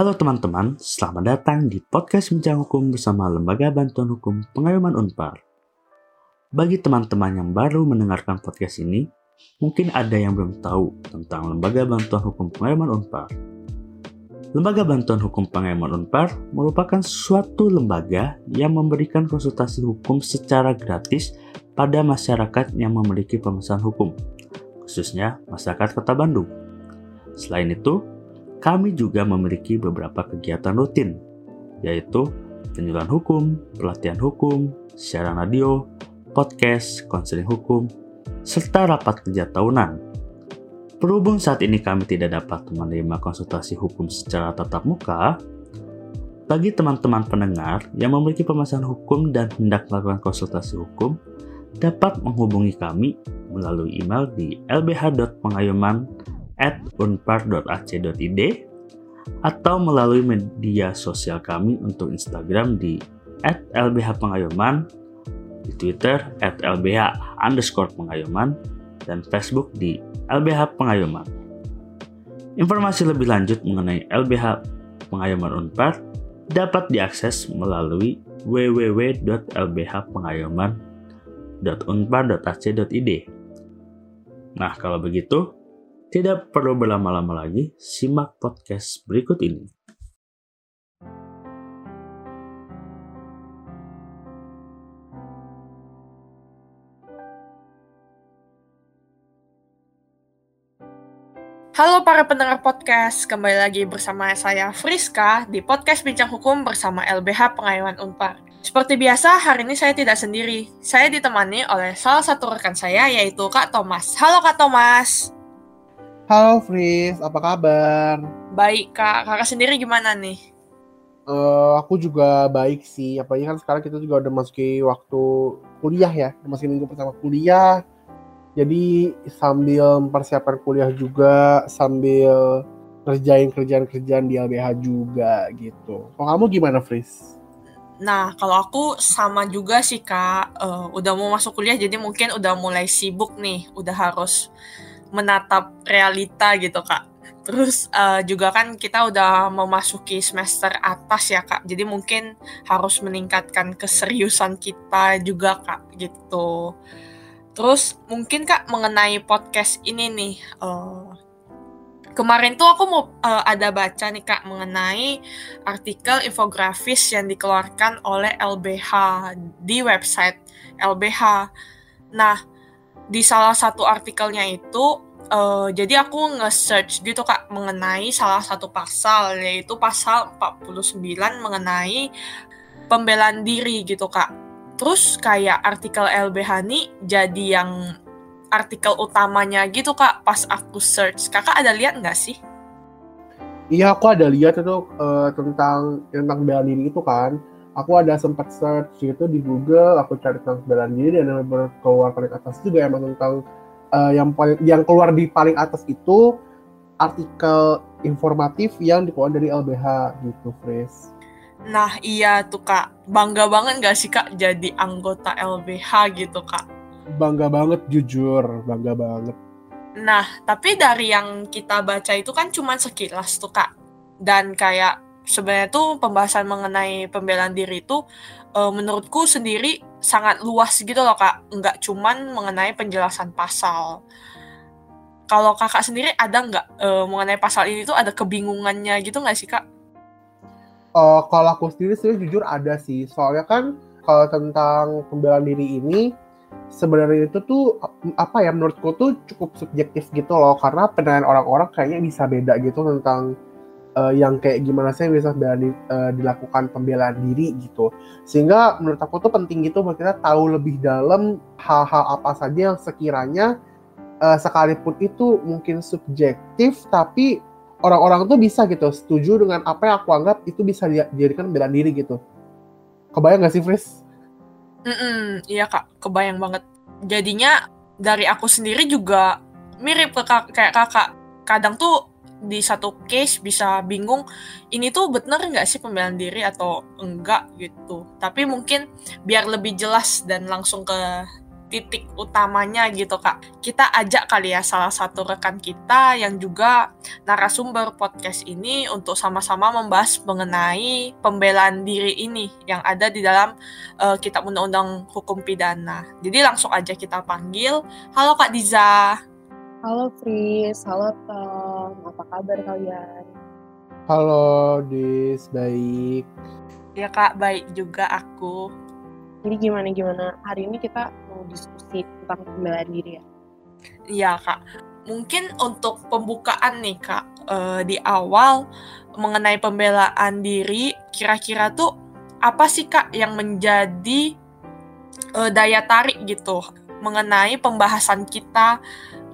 Halo teman-teman, selamat datang di podcast Bincang Hukum bersama Lembaga Bantuan Hukum Pengayoman Unpar. Bagi teman-teman yang baru mendengarkan podcast ini, mungkin ada yang belum tahu tentang Lembaga Bantuan Hukum Pengayoman Unpar. Lembaga Bantuan Hukum Pengayoman Unpar merupakan suatu lembaga yang memberikan konsultasi hukum secara gratis pada masyarakat yang memiliki pemesan hukum, khususnya masyarakat Kota Bandung. Selain itu, kami juga memiliki beberapa kegiatan rutin, yaitu penyuluhan hukum, pelatihan hukum, siaran radio, podcast, konseling hukum, serta rapat kerja tahunan. Berhubung saat ini kami tidak dapat menerima konsultasi hukum secara tatap muka, bagi teman-teman pendengar yang memiliki pemasaran hukum dan hendak melakukan konsultasi hukum, dapat menghubungi kami melalui email di lbh.pengayuman at unpar.ac.id atau melalui media sosial kami untuk Instagram di at lbhpengayoman, di Twitter at lbh underscore pengayoman, dan Facebook di LBH Pengayoman. Informasi lebih lanjut mengenai LBH Pengayoman Unpar dapat diakses melalui www.lbhpengayoman.unpar.ac.id. Nah, kalau begitu, tidak perlu berlama-lama lagi, simak podcast berikut ini. Halo para pendengar podcast, kembali lagi bersama saya Friska di podcast Bincang Hukum bersama LBH Pengayoman Unpar. Seperti biasa, hari ini saya tidak sendiri. Saya ditemani oleh salah satu rekan saya, yaitu Kak Thomas. Halo Kak Thomas. Halo Fris, apa kabar? Baik Kak, kakak sendiri gimana nih? Uh, aku juga baik sih, apalagi kan sekarang kita juga udah masuki waktu kuliah ya, masih minggu pertama kuliah. Jadi sambil mempersiapkan kuliah juga, sambil kerjain kerjaan-kerjaan di LBH juga gitu. Kalau kamu gimana, Fris? Nah, kalau aku sama juga sih kak, uh, udah mau masuk kuliah jadi mungkin udah mulai sibuk nih, udah harus menatap realita gitu kak. Terus uh, juga kan kita udah memasuki semester atas ya kak, jadi mungkin harus meningkatkan keseriusan kita juga kak gitu. Terus mungkin kak mengenai podcast ini nih, uh, kemarin tuh aku mau uh, ada baca nih kak mengenai artikel infografis yang dikeluarkan oleh LBH di website LBH. Nah di salah satu artikelnya itu uh, jadi aku nge-search gitu kak mengenai salah satu pasal yaitu pasal 49 mengenai pembelaan diri gitu kak. Terus kayak artikel LBH nih jadi yang artikel utamanya gitu kak pas aku search. Kakak ada lihat nggak sih? Iya aku ada lihat itu uh, tentang tentang bela diri itu kan aku ada sempat search gitu di Google, aku cari tentang bela diri dan yang keluar paling atas juga emang tentang uh, yang paling yang keluar di paling atas itu artikel informatif yang dikeluarkan dari LBH gitu, Fris. Nah iya tuh kak, bangga banget gak sih kak jadi anggota LBH gitu kak? Bangga banget jujur, bangga banget. Nah tapi dari yang kita baca itu kan cuma sekilas tuh kak, dan kayak sebenarnya tuh pembahasan mengenai pembelaan diri itu uh, menurutku sendiri sangat luas gitu loh kak. Nggak cuman mengenai penjelasan pasal. Kalau kakak sendiri ada nggak uh, mengenai pasal ini tuh ada kebingungannya gitu nggak sih kak? Uh, kalau aku sendiri sih jujur ada sih. Soalnya kan kalau tentang pembelaan diri ini sebenarnya itu tuh apa ya menurutku tuh cukup subjektif gitu loh. Karena penilaian orang-orang kayaknya bisa beda gitu tentang uh, yang kayak gimana sih bisa berani, uh, dilakukan pembelaan diri gitu. Sehingga menurut aku tuh penting gitu buat kita tahu lebih dalam hal-hal apa saja yang sekiranya uh, sekalipun itu mungkin subjektif tapi orang-orang tuh bisa gitu setuju dengan apa yang aku anggap itu bisa dijadikan pembelaan diri gitu. Kebayang gak sih, Fris? Mm -mm, iya kak, kebayang banget. Jadinya dari aku sendiri juga mirip ke kak, kayak kakak. Kadang tuh di satu case bisa bingung ini tuh bener nggak sih pembelaan diri atau enggak gitu tapi mungkin biar lebih jelas dan langsung ke titik utamanya gitu kak. Kita ajak kali ya salah satu rekan kita yang juga narasumber podcast ini untuk sama-sama membahas mengenai pembelaan diri ini yang ada di dalam uh, kitab undang-undang hukum pidana. Jadi langsung aja kita panggil. Halo Kak Diza. Halo Fris, halo Tom, apa kabar kalian? Halo Dis, baik. Ya kak, baik juga aku. Jadi gimana gimana hari ini kita mau diskusi tentang pembelaan diri ya? Iya kak. Mungkin untuk pembukaan nih kak uh, di awal mengenai pembelaan diri, kira-kira tuh apa sih kak yang menjadi uh, daya tarik gitu mengenai pembahasan kita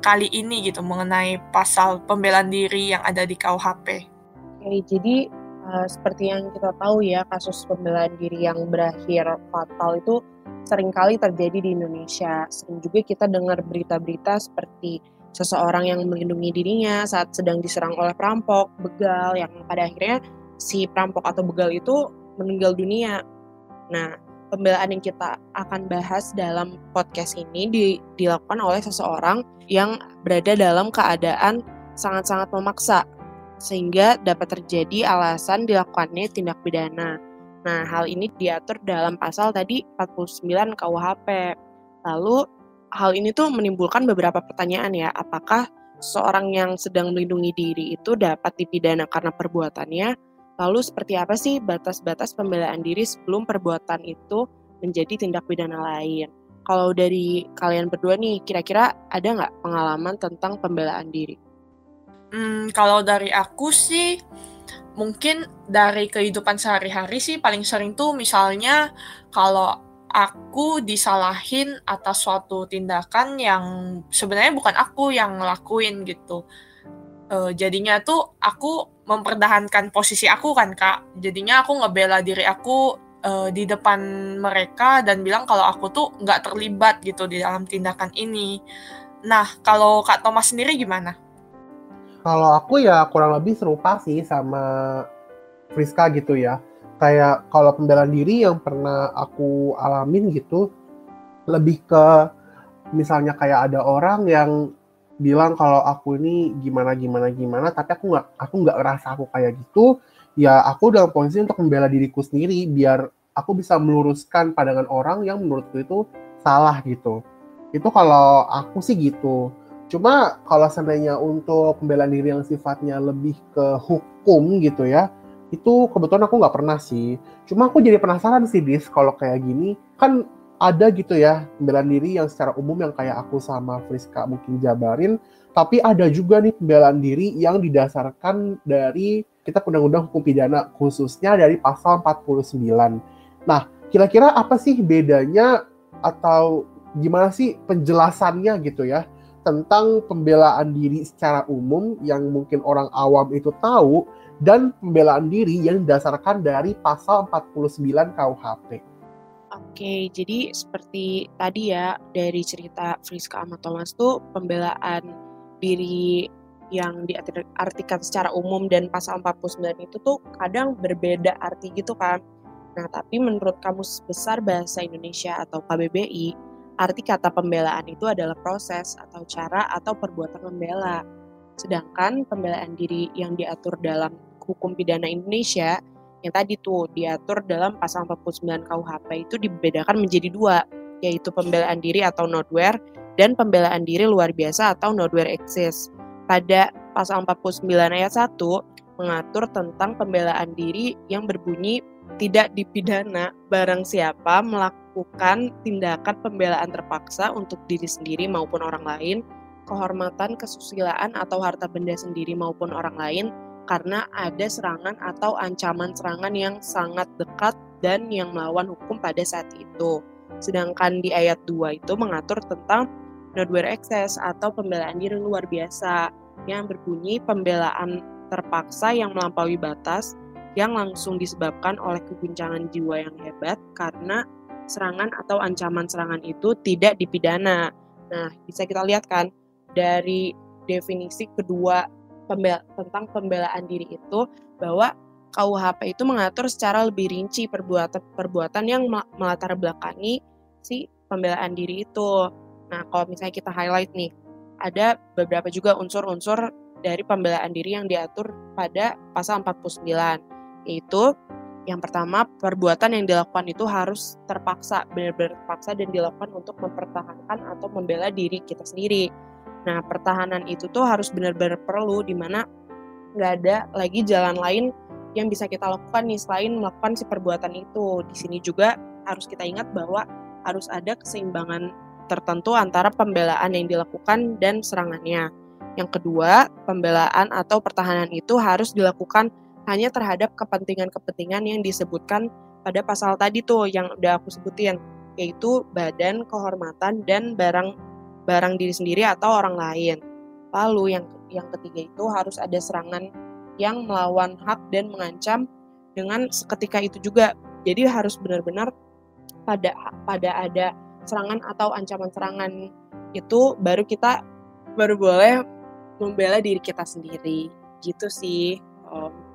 kali ini gitu mengenai pasal pembelaan diri yang ada di KUHP. Oke, jadi uh, seperti yang kita tahu ya kasus pembelaan diri yang berakhir fatal itu sering kali terjadi di Indonesia. Sering juga kita dengar berita-berita seperti seseorang yang melindungi dirinya saat sedang diserang oleh perampok, begal yang pada akhirnya si perampok atau begal itu meninggal dunia. Nah, pembelaan yang kita akan bahas dalam podcast ini di, dilakukan oleh seseorang yang berada dalam keadaan sangat-sangat memaksa sehingga dapat terjadi alasan dilakukannya tindak pidana. Nah, hal ini diatur dalam pasal tadi 49 KUHP. Lalu hal ini tuh menimbulkan beberapa pertanyaan ya, apakah seorang yang sedang melindungi diri itu dapat dipidana karena perbuatannya Lalu seperti apa sih batas-batas pembelaan diri sebelum perbuatan itu menjadi tindak pidana lain? Kalau dari kalian berdua nih, kira-kira ada nggak pengalaman tentang pembelaan diri? Hmm, kalau dari aku sih, mungkin dari kehidupan sehari-hari sih paling sering tuh misalnya kalau aku disalahin atas suatu tindakan yang sebenarnya bukan aku yang ngelakuin gitu. Uh, jadinya tuh aku mempertahankan posisi aku kan kak. Jadinya aku ngebela diri aku uh, di depan mereka dan bilang kalau aku tuh nggak terlibat gitu di dalam tindakan ini. Nah kalau kak Thomas sendiri gimana? Kalau aku ya kurang lebih serupa sih sama Friska gitu ya. Kayak kalau pembelaan diri yang pernah aku alamin gitu lebih ke misalnya kayak ada orang yang bilang kalau aku ini gimana gimana gimana tapi aku nggak aku nggak ngerasa aku kayak gitu ya aku dalam posisi untuk membela diriku sendiri biar aku bisa meluruskan pandangan orang yang menurutku itu salah gitu. Itu kalau aku sih gitu. Cuma kalau seandainya untuk pembelaan diri yang sifatnya lebih ke hukum gitu ya itu kebetulan aku nggak pernah sih. Cuma aku jadi penasaran sih dis kalau kayak gini. Kan ada gitu ya pembelaan diri yang secara umum yang kayak aku sama Friska mungkin jabarin, tapi ada juga nih pembelaan diri yang didasarkan dari kita undang-undang hukum pidana khususnya dari pasal 49. Nah, kira-kira apa sih bedanya atau gimana sih penjelasannya gitu ya tentang pembelaan diri secara umum yang mungkin orang awam itu tahu dan pembelaan diri yang didasarkan dari pasal 49 KUHP. Oke, jadi seperti tadi ya dari cerita Friska sama Thomas tuh pembelaan diri yang diartikan secara umum dan pasal 49 itu tuh kadang berbeda arti gitu kan. Nah, tapi menurut Kamus Besar Bahasa Indonesia atau KBBI, arti kata pembelaan itu adalah proses atau cara atau perbuatan membela. Sedangkan pembelaan diri yang diatur dalam hukum pidana Indonesia yang tadi tuh diatur dalam pasal 49 KUHP itu dibedakan menjadi dua, yaitu pembelaan diri atau notware dan pembelaan diri luar biasa atau notware exist. Pada pasal 49 ayat 1 mengatur tentang pembelaan diri yang berbunyi tidak dipidana barang siapa melakukan tindakan pembelaan terpaksa untuk diri sendiri maupun orang lain, kehormatan, kesusilaan atau harta benda sendiri maupun orang lain, karena ada serangan atau ancaman serangan yang sangat dekat dan yang melawan hukum pada saat itu. Sedangkan di ayat 2 itu mengatur tentang nodware excess atau pembelaan diri luar biasa yang berbunyi pembelaan terpaksa yang melampaui batas yang langsung disebabkan oleh keguncangan jiwa yang hebat karena serangan atau ancaman serangan itu tidak dipidana. Nah, bisa kita lihat kan dari definisi kedua pembela tentang pembelaan diri itu bahwa KUHP itu mengatur secara lebih rinci perbuatan perbuatan yang melatar belakangi si pembelaan diri itu. Nah, kalau misalnya kita highlight nih, ada beberapa juga unsur-unsur dari pembelaan diri yang diatur pada pasal 49, yaitu yang pertama, perbuatan yang dilakukan itu harus terpaksa, benar-benar terpaksa dan dilakukan untuk mempertahankan atau membela diri kita sendiri. Nah, pertahanan itu tuh harus benar-benar perlu, di mana nggak ada lagi jalan lain yang bisa kita lakukan nih selain melakukan si perbuatan itu. Di sini juga harus kita ingat bahwa harus ada keseimbangan tertentu antara pembelaan yang dilakukan dan serangannya. Yang kedua, pembelaan atau pertahanan itu harus dilakukan hanya terhadap kepentingan-kepentingan yang disebutkan pada pasal tadi tuh yang udah aku sebutin, yaitu badan, kehormatan, dan barang barang diri sendiri atau orang lain. Lalu yang yang ketiga itu harus ada serangan yang melawan hak dan mengancam dengan seketika itu juga. Jadi harus benar-benar pada pada ada serangan atau ancaman serangan itu baru kita baru boleh membela diri kita sendiri gitu sih. Um,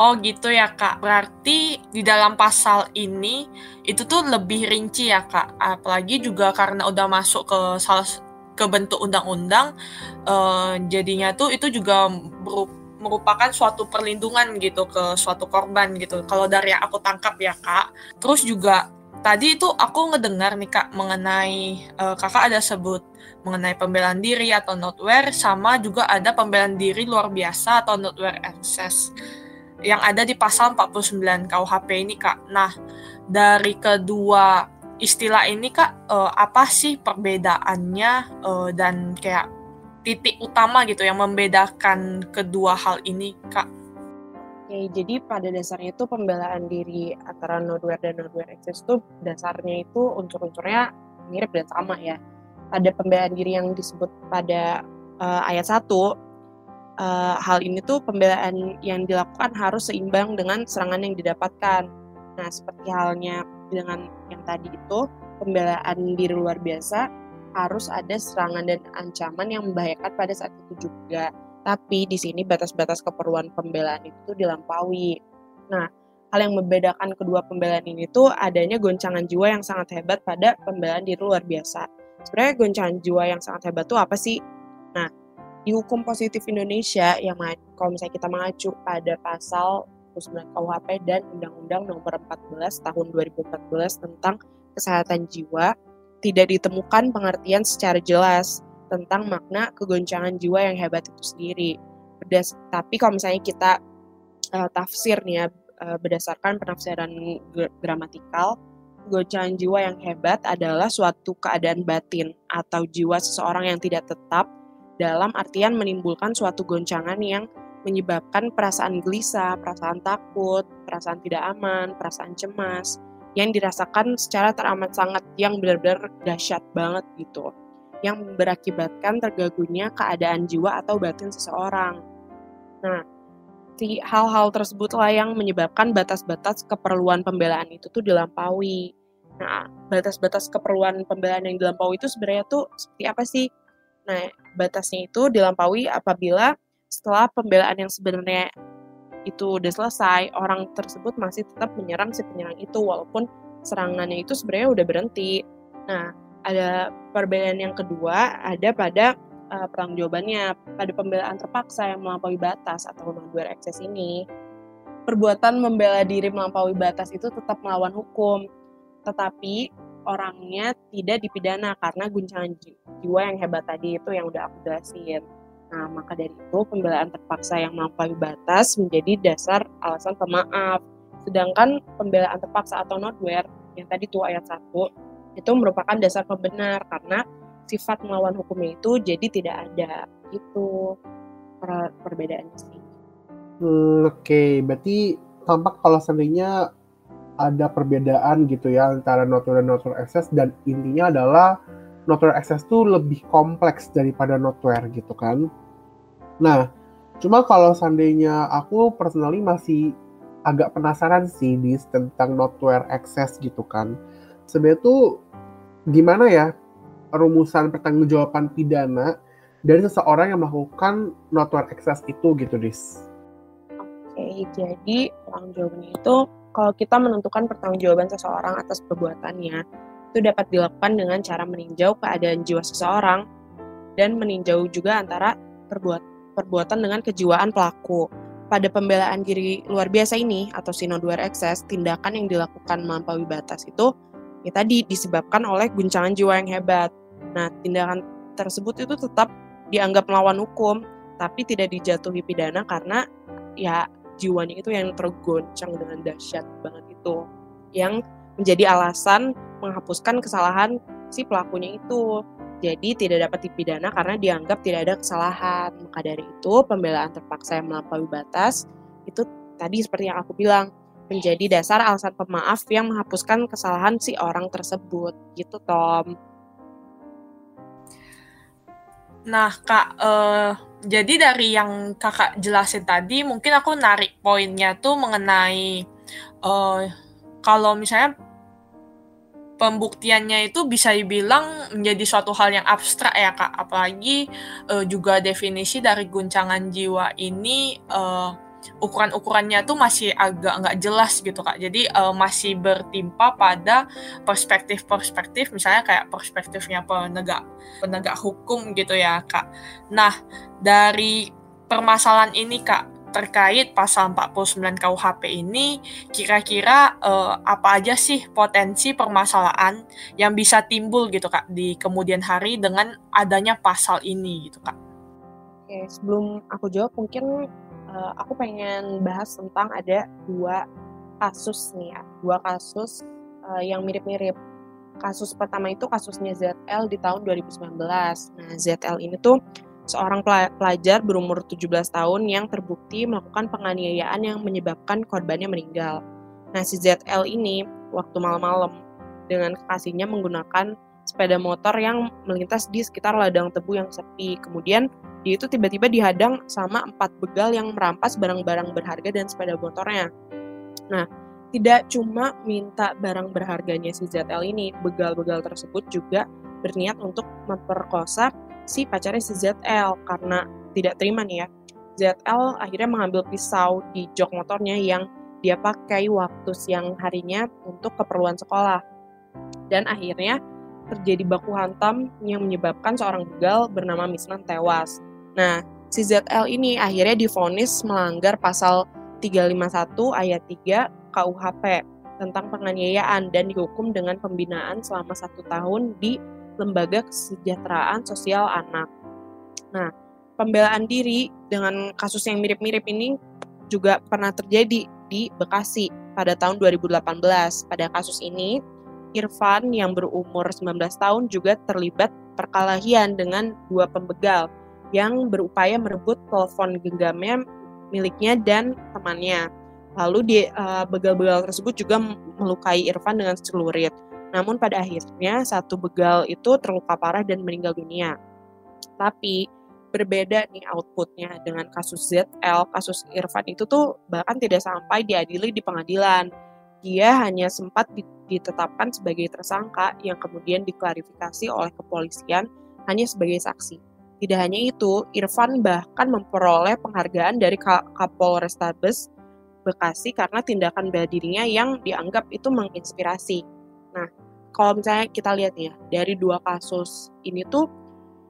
Oh gitu ya kak. Berarti di dalam pasal ini itu tuh lebih rinci ya kak. Apalagi juga karena udah masuk ke salah ke bentuk undang-undang, uh, jadinya tuh itu juga merupakan suatu perlindungan gitu ke suatu korban gitu. Kalau dari yang aku tangkap ya kak. Terus juga tadi itu aku ngedengar nih kak mengenai uh, kakak ada sebut mengenai pembelaan diri atau notwear sama juga ada pembelaan diri luar biasa atau notwear access yang ada di pasal 49 KUHP ini Kak. Nah, dari kedua istilah ini Kak, uh, apa sih perbedaannya uh, dan kayak titik utama gitu yang membedakan kedua hal ini Kak? Oke, jadi pada dasarnya itu pembelaan diri antara nodware dan nodware access itu dasarnya itu unsur-unsurnya mirip dan sama ya. Ada pembelaan diri yang disebut pada uh, ayat 1 uh, hal ini tuh pembelaan yang dilakukan harus seimbang dengan serangan yang didapatkan. Nah, seperti halnya dengan yang tadi itu, pembelaan diri luar biasa harus ada serangan dan ancaman yang membahayakan pada saat itu juga. Tapi di sini batas-batas keperluan pembelaan itu dilampaui. Nah, hal yang membedakan kedua pembelaan ini tuh adanya goncangan jiwa yang sangat hebat pada pembelaan diri luar biasa. Sebenarnya goncangan jiwa yang sangat hebat tuh apa sih? Nah, di hukum positif Indonesia yang kalau misalnya kita mengacu pada pasal 29 KUHP dan Undang-Undang Nomor 14 Tahun 2014 tentang kesehatan jiwa tidak ditemukan pengertian secara jelas tentang makna kegoncangan jiwa yang hebat itu sendiri. Berdas tapi kalau misalnya kita uh, tafsir nih ya uh, berdasarkan penafsiran gramatikal, kegoncangan jiwa yang hebat adalah suatu keadaan batin atau jiwa seseorang yang tidak tetap dalam artian menimbulkan suatu goncangan yang menyebabkan perasaan gelisah, perasaan takut, perasaan tidak aman, perasaan cemas yang dirasakan secara teramat sangat yang benar-benar dahsyat banget gitu yang berakibatkan terganggunya keadaan jiwa atau batin seseorang. Nah, si hal-hal tersebutlah yang menyebabkan batas-batas keperluan pembelaan itu tuh dilampaui. Nah, batas-batas keperluan pembelaan yang dilampaui itu sebenarnya tuh seperti apa sih? Nah, batasnya itu dilampaui apabila setelah pembelaan yang sebenarnya itu udah selesai, orang tersebut masih tetap menyerang si penyerang itu walaupun serangannya itu sebenarnya udah berhenti. Nah, ada perbedaan yang kedua ada pada uh, perang jawabannya pada pembelaan terpaksa yang melampaui batas atau access ini. Perbuatan membela diri melampaui batas itu tetap melawan hukum, tetapi orangnya tidak dipidana karena guncangan jiwa yang hebat tadi itu yang udah aku jelasin. Nah, maka dari itu pembelaan terpaksa yang melampaui batas menjadi dasar alasan pemaaf. Sedangkan pembelaan terpaksa atau notware yang tadi tuh ayat 1 itu merupakan dasar pembenar karena sifat melawan hukumnya itu jadi tidak ada. Itu per perbedaannya sih. Hmm, Oke, okay. berarti tampak kalau seandainya ada perbedaan gitu ya antara notwear dan notwear access dan intinya adalah notwear access tuh lebih kompleks daripada notwear gitu kan. Nah, cuma kalau seandainya aku personally masih agak penasaran sih di tentang notwear access gitu kan. Sebenarnya tuh gimana ya rumusan pertanggungjawaban pidana dari seseorang yang melakukan notwear access itu gitu, Dis? Oke, jadi jawabannya itu kalau kita menentukan pertanggungjawaban seseorang atas perbuatannya, itu dapat dilakukan dengan cara meninjau keadaan jiwa seseorang dan meninjau juga antara perbuat, perbuatan dengan kejiwaan pelaku. Pada pembelaan diri luar biasa ini atau sinoduar excess, tindakan yang dilakukan melampaui batas itu ya tadi disebabkan oleh guncangan jiwa yang hebat. Nah, tindakan tersebut itu tetap dianggap melawan hukum, tapi tidak dijatuhi pidana karena ya jiwanya itu yang tergoncang dengan dahsyat banget itu yang menjadi alasan menghapuskan kesalahan si pelakunya itu. Jadi tidak dapat dipidana karena dianggap tidak ada kesalahan. Maka dari itu pembelaan terpaksa yang melampaui batas itu tadi seperti yang aku bilang menjadi dasar alasan pemaaf yang menghapuskan kesalahan si orang tersebut. Gitu Tom. Nah, Kak, uh, jadi dari yang Kakak jelasin tadi, mungkin aku narik poinnya tuh mengenai uh, kalau misalnya pembuktiannya itu bisa dibilang menjadi suatu hal yang abstrak ya kak apalagi uh, juga definisi dari guncangan jiwa ini uh, ukuran-ukurannya tuh masih agak nggak jelas gitu kak. Jadi uh, masih bertimpa pada perspektif-perspektif misalnya kayak perspektifnya penegak penegak hukum gitu ya kak. Nah dari permasalahan ini kak terkait pasal 49 KUHP ini kira-kira uh, apa aja sih potensi permasalahan yang bisa timbul gitu kak di kemudian hari dengan adanya pasal ini gitu kak. Oke, sebelum aku jawab mungkin uh, aku pengen bahas tentang ada dua kasus nih ya, dua kasus uh, yang mirip-mirip. Kasus pertama itu kasusnya ZL di tahun 2019. Nah, ZL ini tuh seorang pelajar berumur 17 tahun yang terbukti melakukan penganiayaan yang menyebabkan korbannya meninggal. Nah, si ZL ini waktu malam-malam dengan kekasihnya menggunakan sepeda motor yang melintas di sekitar ladang tebu yang sepi. Kemudian dia itu tiba-tiba dihadang sama empat begal yang merampas barang-barang berharga dan sepeda motornya. Nah, tidak cuma minta barang berharganya si ZL ini, begal-begal tersebut juga berniat untuk memperkosa si pacarnya si ZL karena tidak terima nih ya. ZL akhirnya mengambil pisau di jok motornya yang dia pakai waktu siang harinya untuk keperluan sekolah. Dan akhirnya terjadi baku hantam yang menyebabkan seorang begal bernama Misnan tewas. Nah, si ZL ini akhirnya difonis melanggar pasal 351 ayat 3 KUHP tentang penganiayaan dan dihukum dengan pembinaan selama satu tahun di Lembaga Kesejahteraan Sosial Anak. Nah, pembelaan diri dengan kasus yang mirip-mirip ini juga pernah terjadi di Bekasi pada tahun 2018. Pada kasus ini, Irfan yang berumur 19 tahun juga terlibat perkelahian dengan dua pembegal yang berupaya merebut telepon genggamnya miliknya dan temannya. Lalu di uh, begal-begal tersebut juga melukai Irfan dengan celurit. Namun pada akhirnya satu begal itu terluka parah dan meninggal dunia. Tapi berbeda nih outputnya dengan kasus ZL, kasus Irfan itu tuh bahkan tidak sampai diadili di pengadilan. Dia hanya sempat ditetapkan sebagai tersangka yang kemudian diklarifikasi oleh kepolisian hanya sebagai saksi. Tidak hanya itu, Irfan bahkan memperoleh penghargaan dari Kapol Restabes Bekasi karena tindakan bela dirinya yang dianggap itu menginspirasi. Nah, kalau misalnya kita lihat ya, dari dua kasus ini tuh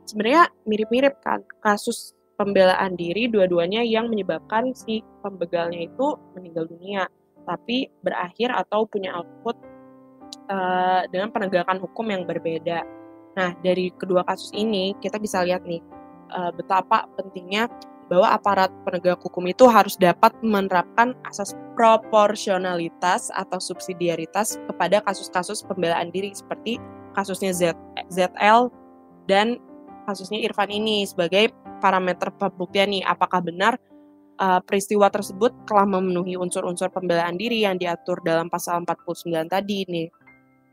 sebenarnya mirip-mirip kan. Kasus pembelaan diri dua-duanya yang menyebabkan si pembegalnya itu meninggal dunia, tapi berakhir atau punya output uh, dengan penegakan hukum yang berbeda. Nah, dari kedua kasus ini kita bisa lihat nih uh, betapa pentingnya bahwa aparat penegak hukum itu harus dapat menerapkan asas proporsionalitas atau subsidiaritas kepada kasus-kasus pembelaan diri seperti kasusnya Z, ZL dan kasusnya Irfan ini sebagai parameter pembuktian nih apakah benar uh, peristiwa tersebut telah memenuhi unsur-unsur pembelaan diri yang diatur dalam pasal 49 tadi nih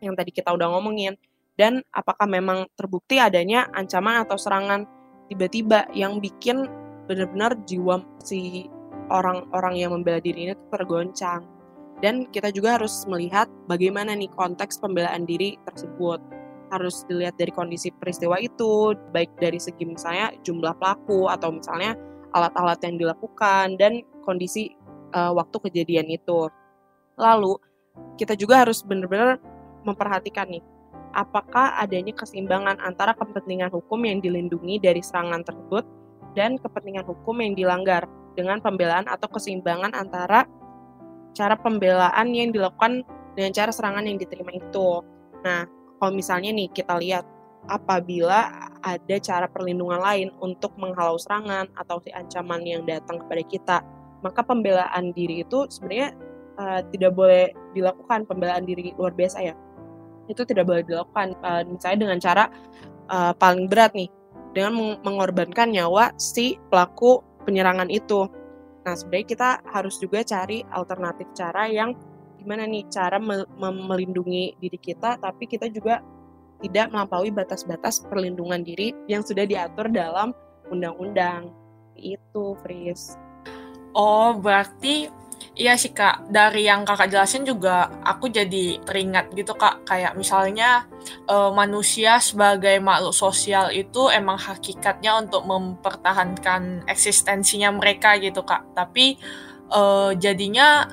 yang tadi kita udah ngomongin. Dan apakah memang terbukti adanya ancaman atau serangan tiba-tiba yang bikin benar-benar jiwa si orang-orang yang membela diri ini tergoncang. Dan kita juga harus melihat bagaimana nih konteks pembelaan diri tersebut. Harus dilihat dari kondisi peristiwa itu, baik dari segi misalnya jumlah pelaku atau misalnya alat-alat yang dilakukan dan kondisi uh, waktu kejadian itu. Lalu kita juga harus benar-benar memperhatikan nih apakah adanya keseimbangan antara kepentingan hukum yang dilindungi dari serangan tersebut dan kepentingan hukum yang dilanggar dengan pembelaan atau keseimbangan antara cara pembelaan yang dilakukan dengan cara serangan yang diterima itu. Nah, kalau misalnya nih kita lihat apabila ada cara perlindungan lain untuk menghalau serangan atau si ancaman yang datang kepada kita, maka pembelaan diri itu sebenarnya uh, tidak boleh dilakukan pembelaan diri luar biasa ya. Itu tidak boleh dilakukan uh, misalnya dengan cara uh, paling berat nih dengan mengorbankan nyawa si pelaku penyerangan itu. Nah, sebenarnya kita harus juga cari alternatif cara yang gimana nih cara melindungi diri kita tapi kita juga tidak melampaui batas-batas perlindungan diri yang sudah diatur dalam undang-undang. Itu, Fris. Oh, berarti iya sih Kak, dari yang Kakak jelasin juga aku jadi teringat gitu Kak, kayak misalnya uh, manusia sebagai makhluk sosial itu emang hakikatnya untuk mempertahankan eksistensinya mereka gitu Kak. Tapi uh, jadinya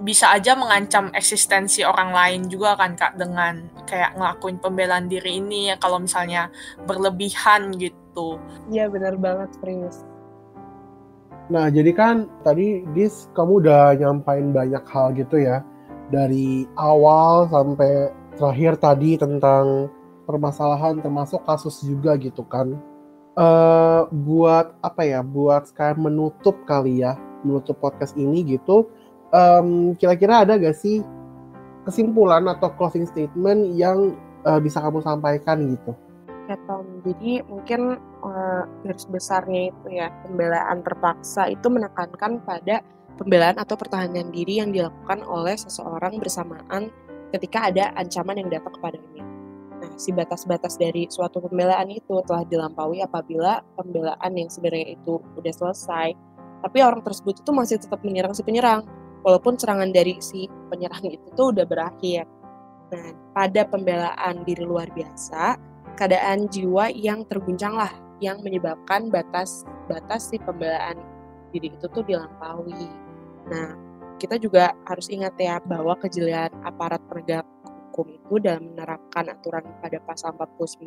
bisa aja mengancam eksistensi orang lain juga kan kak dengan kayak ngelakuin pembelaan diri ini ya kalau misalnya berlebihan gitu. Iya benar banget Prince. Nah jadi kan tadi Dis kamu udah nyampain banyak hal gitu ya dari awal sampai terakhir tadi tentang permasalahan termasuk kasus juga gitu kan. Uh, buat apa ya? Buat sekarang menutup kali ya, menutup podcast ini gitu um, kira-kira ada gak sih kesimpulan atau closing statement yang uh, bisa kamu sampaikan gitu? Ya Tom, jadi mungkin uh, garis besarnya itu ya pembelaan terpaksa itu menekankan pada pembelaan atau pertahanan diri yang dilakukan oleh seseorang bersamaan ketika ada ancaman yang datang kepadanya. Nah, si batas-batas dari suatu pembelaan itu telah dilampaui apabila pembelaan yang sebenarnya itu udah selesai, tapi orang tersebut itu masih tetap menyerang si penyerang walaupun serangan dari si penyerang itu tuh udah berakhir. Nah, pada pembelaan diri luar biasa, keadaan jiwa yang terguncang lah yang menyebabkan batas-batas si pembelaan diri itu tuh dilampaui. Nah, kita juga harus ingat ya bahwa kejelian aparat penegak hukum itu dalam menerapkan aturan pada pasal 49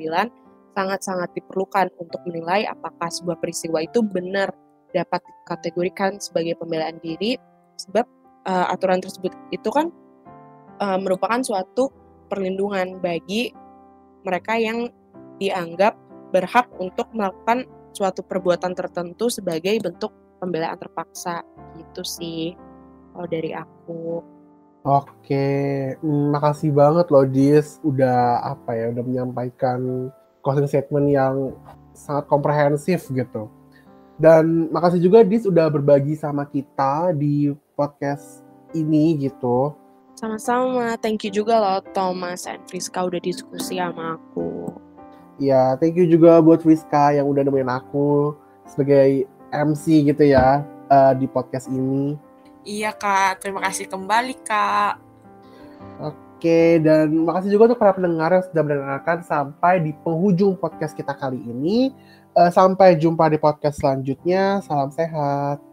sangat-sangat diperlukan untuk menilai apakah sebuah peristiwa itu benar dapat dikategorikan sebagai pembelaan diri sebab uh, aturan tersebut itu kan uh, merupakan suatu perlindungan bagi mereka yang dianggap berhak untuk melakukan suatu perbuatan tertentu sebagai bentuk pembelaan terpaksa gitu sih kalau dari aku. Oke, hmm, makasih banget loh Dis udah apa ya udah menyampaikan closing statement yang sangat komprehensif gitu. Dan makasih juga Dis udah berbagi sama kita di podcast ini gitu. Sama-sama, thank you juga loh Thomas and Friska udah diskusi sama aku. Ya, thank you juga buat Friska yang udah nemenin aku sebagai MC gitu ya uh, di podcast ini. Iya kak, terima kasih kembali kak. Oke, dan makasih juga untuk para pendengar yang sudah mendengarkan sampai di penghujung podcast kita kali ini. Uh, sampai jumpa di podcast selanjutnya. Salam sehat.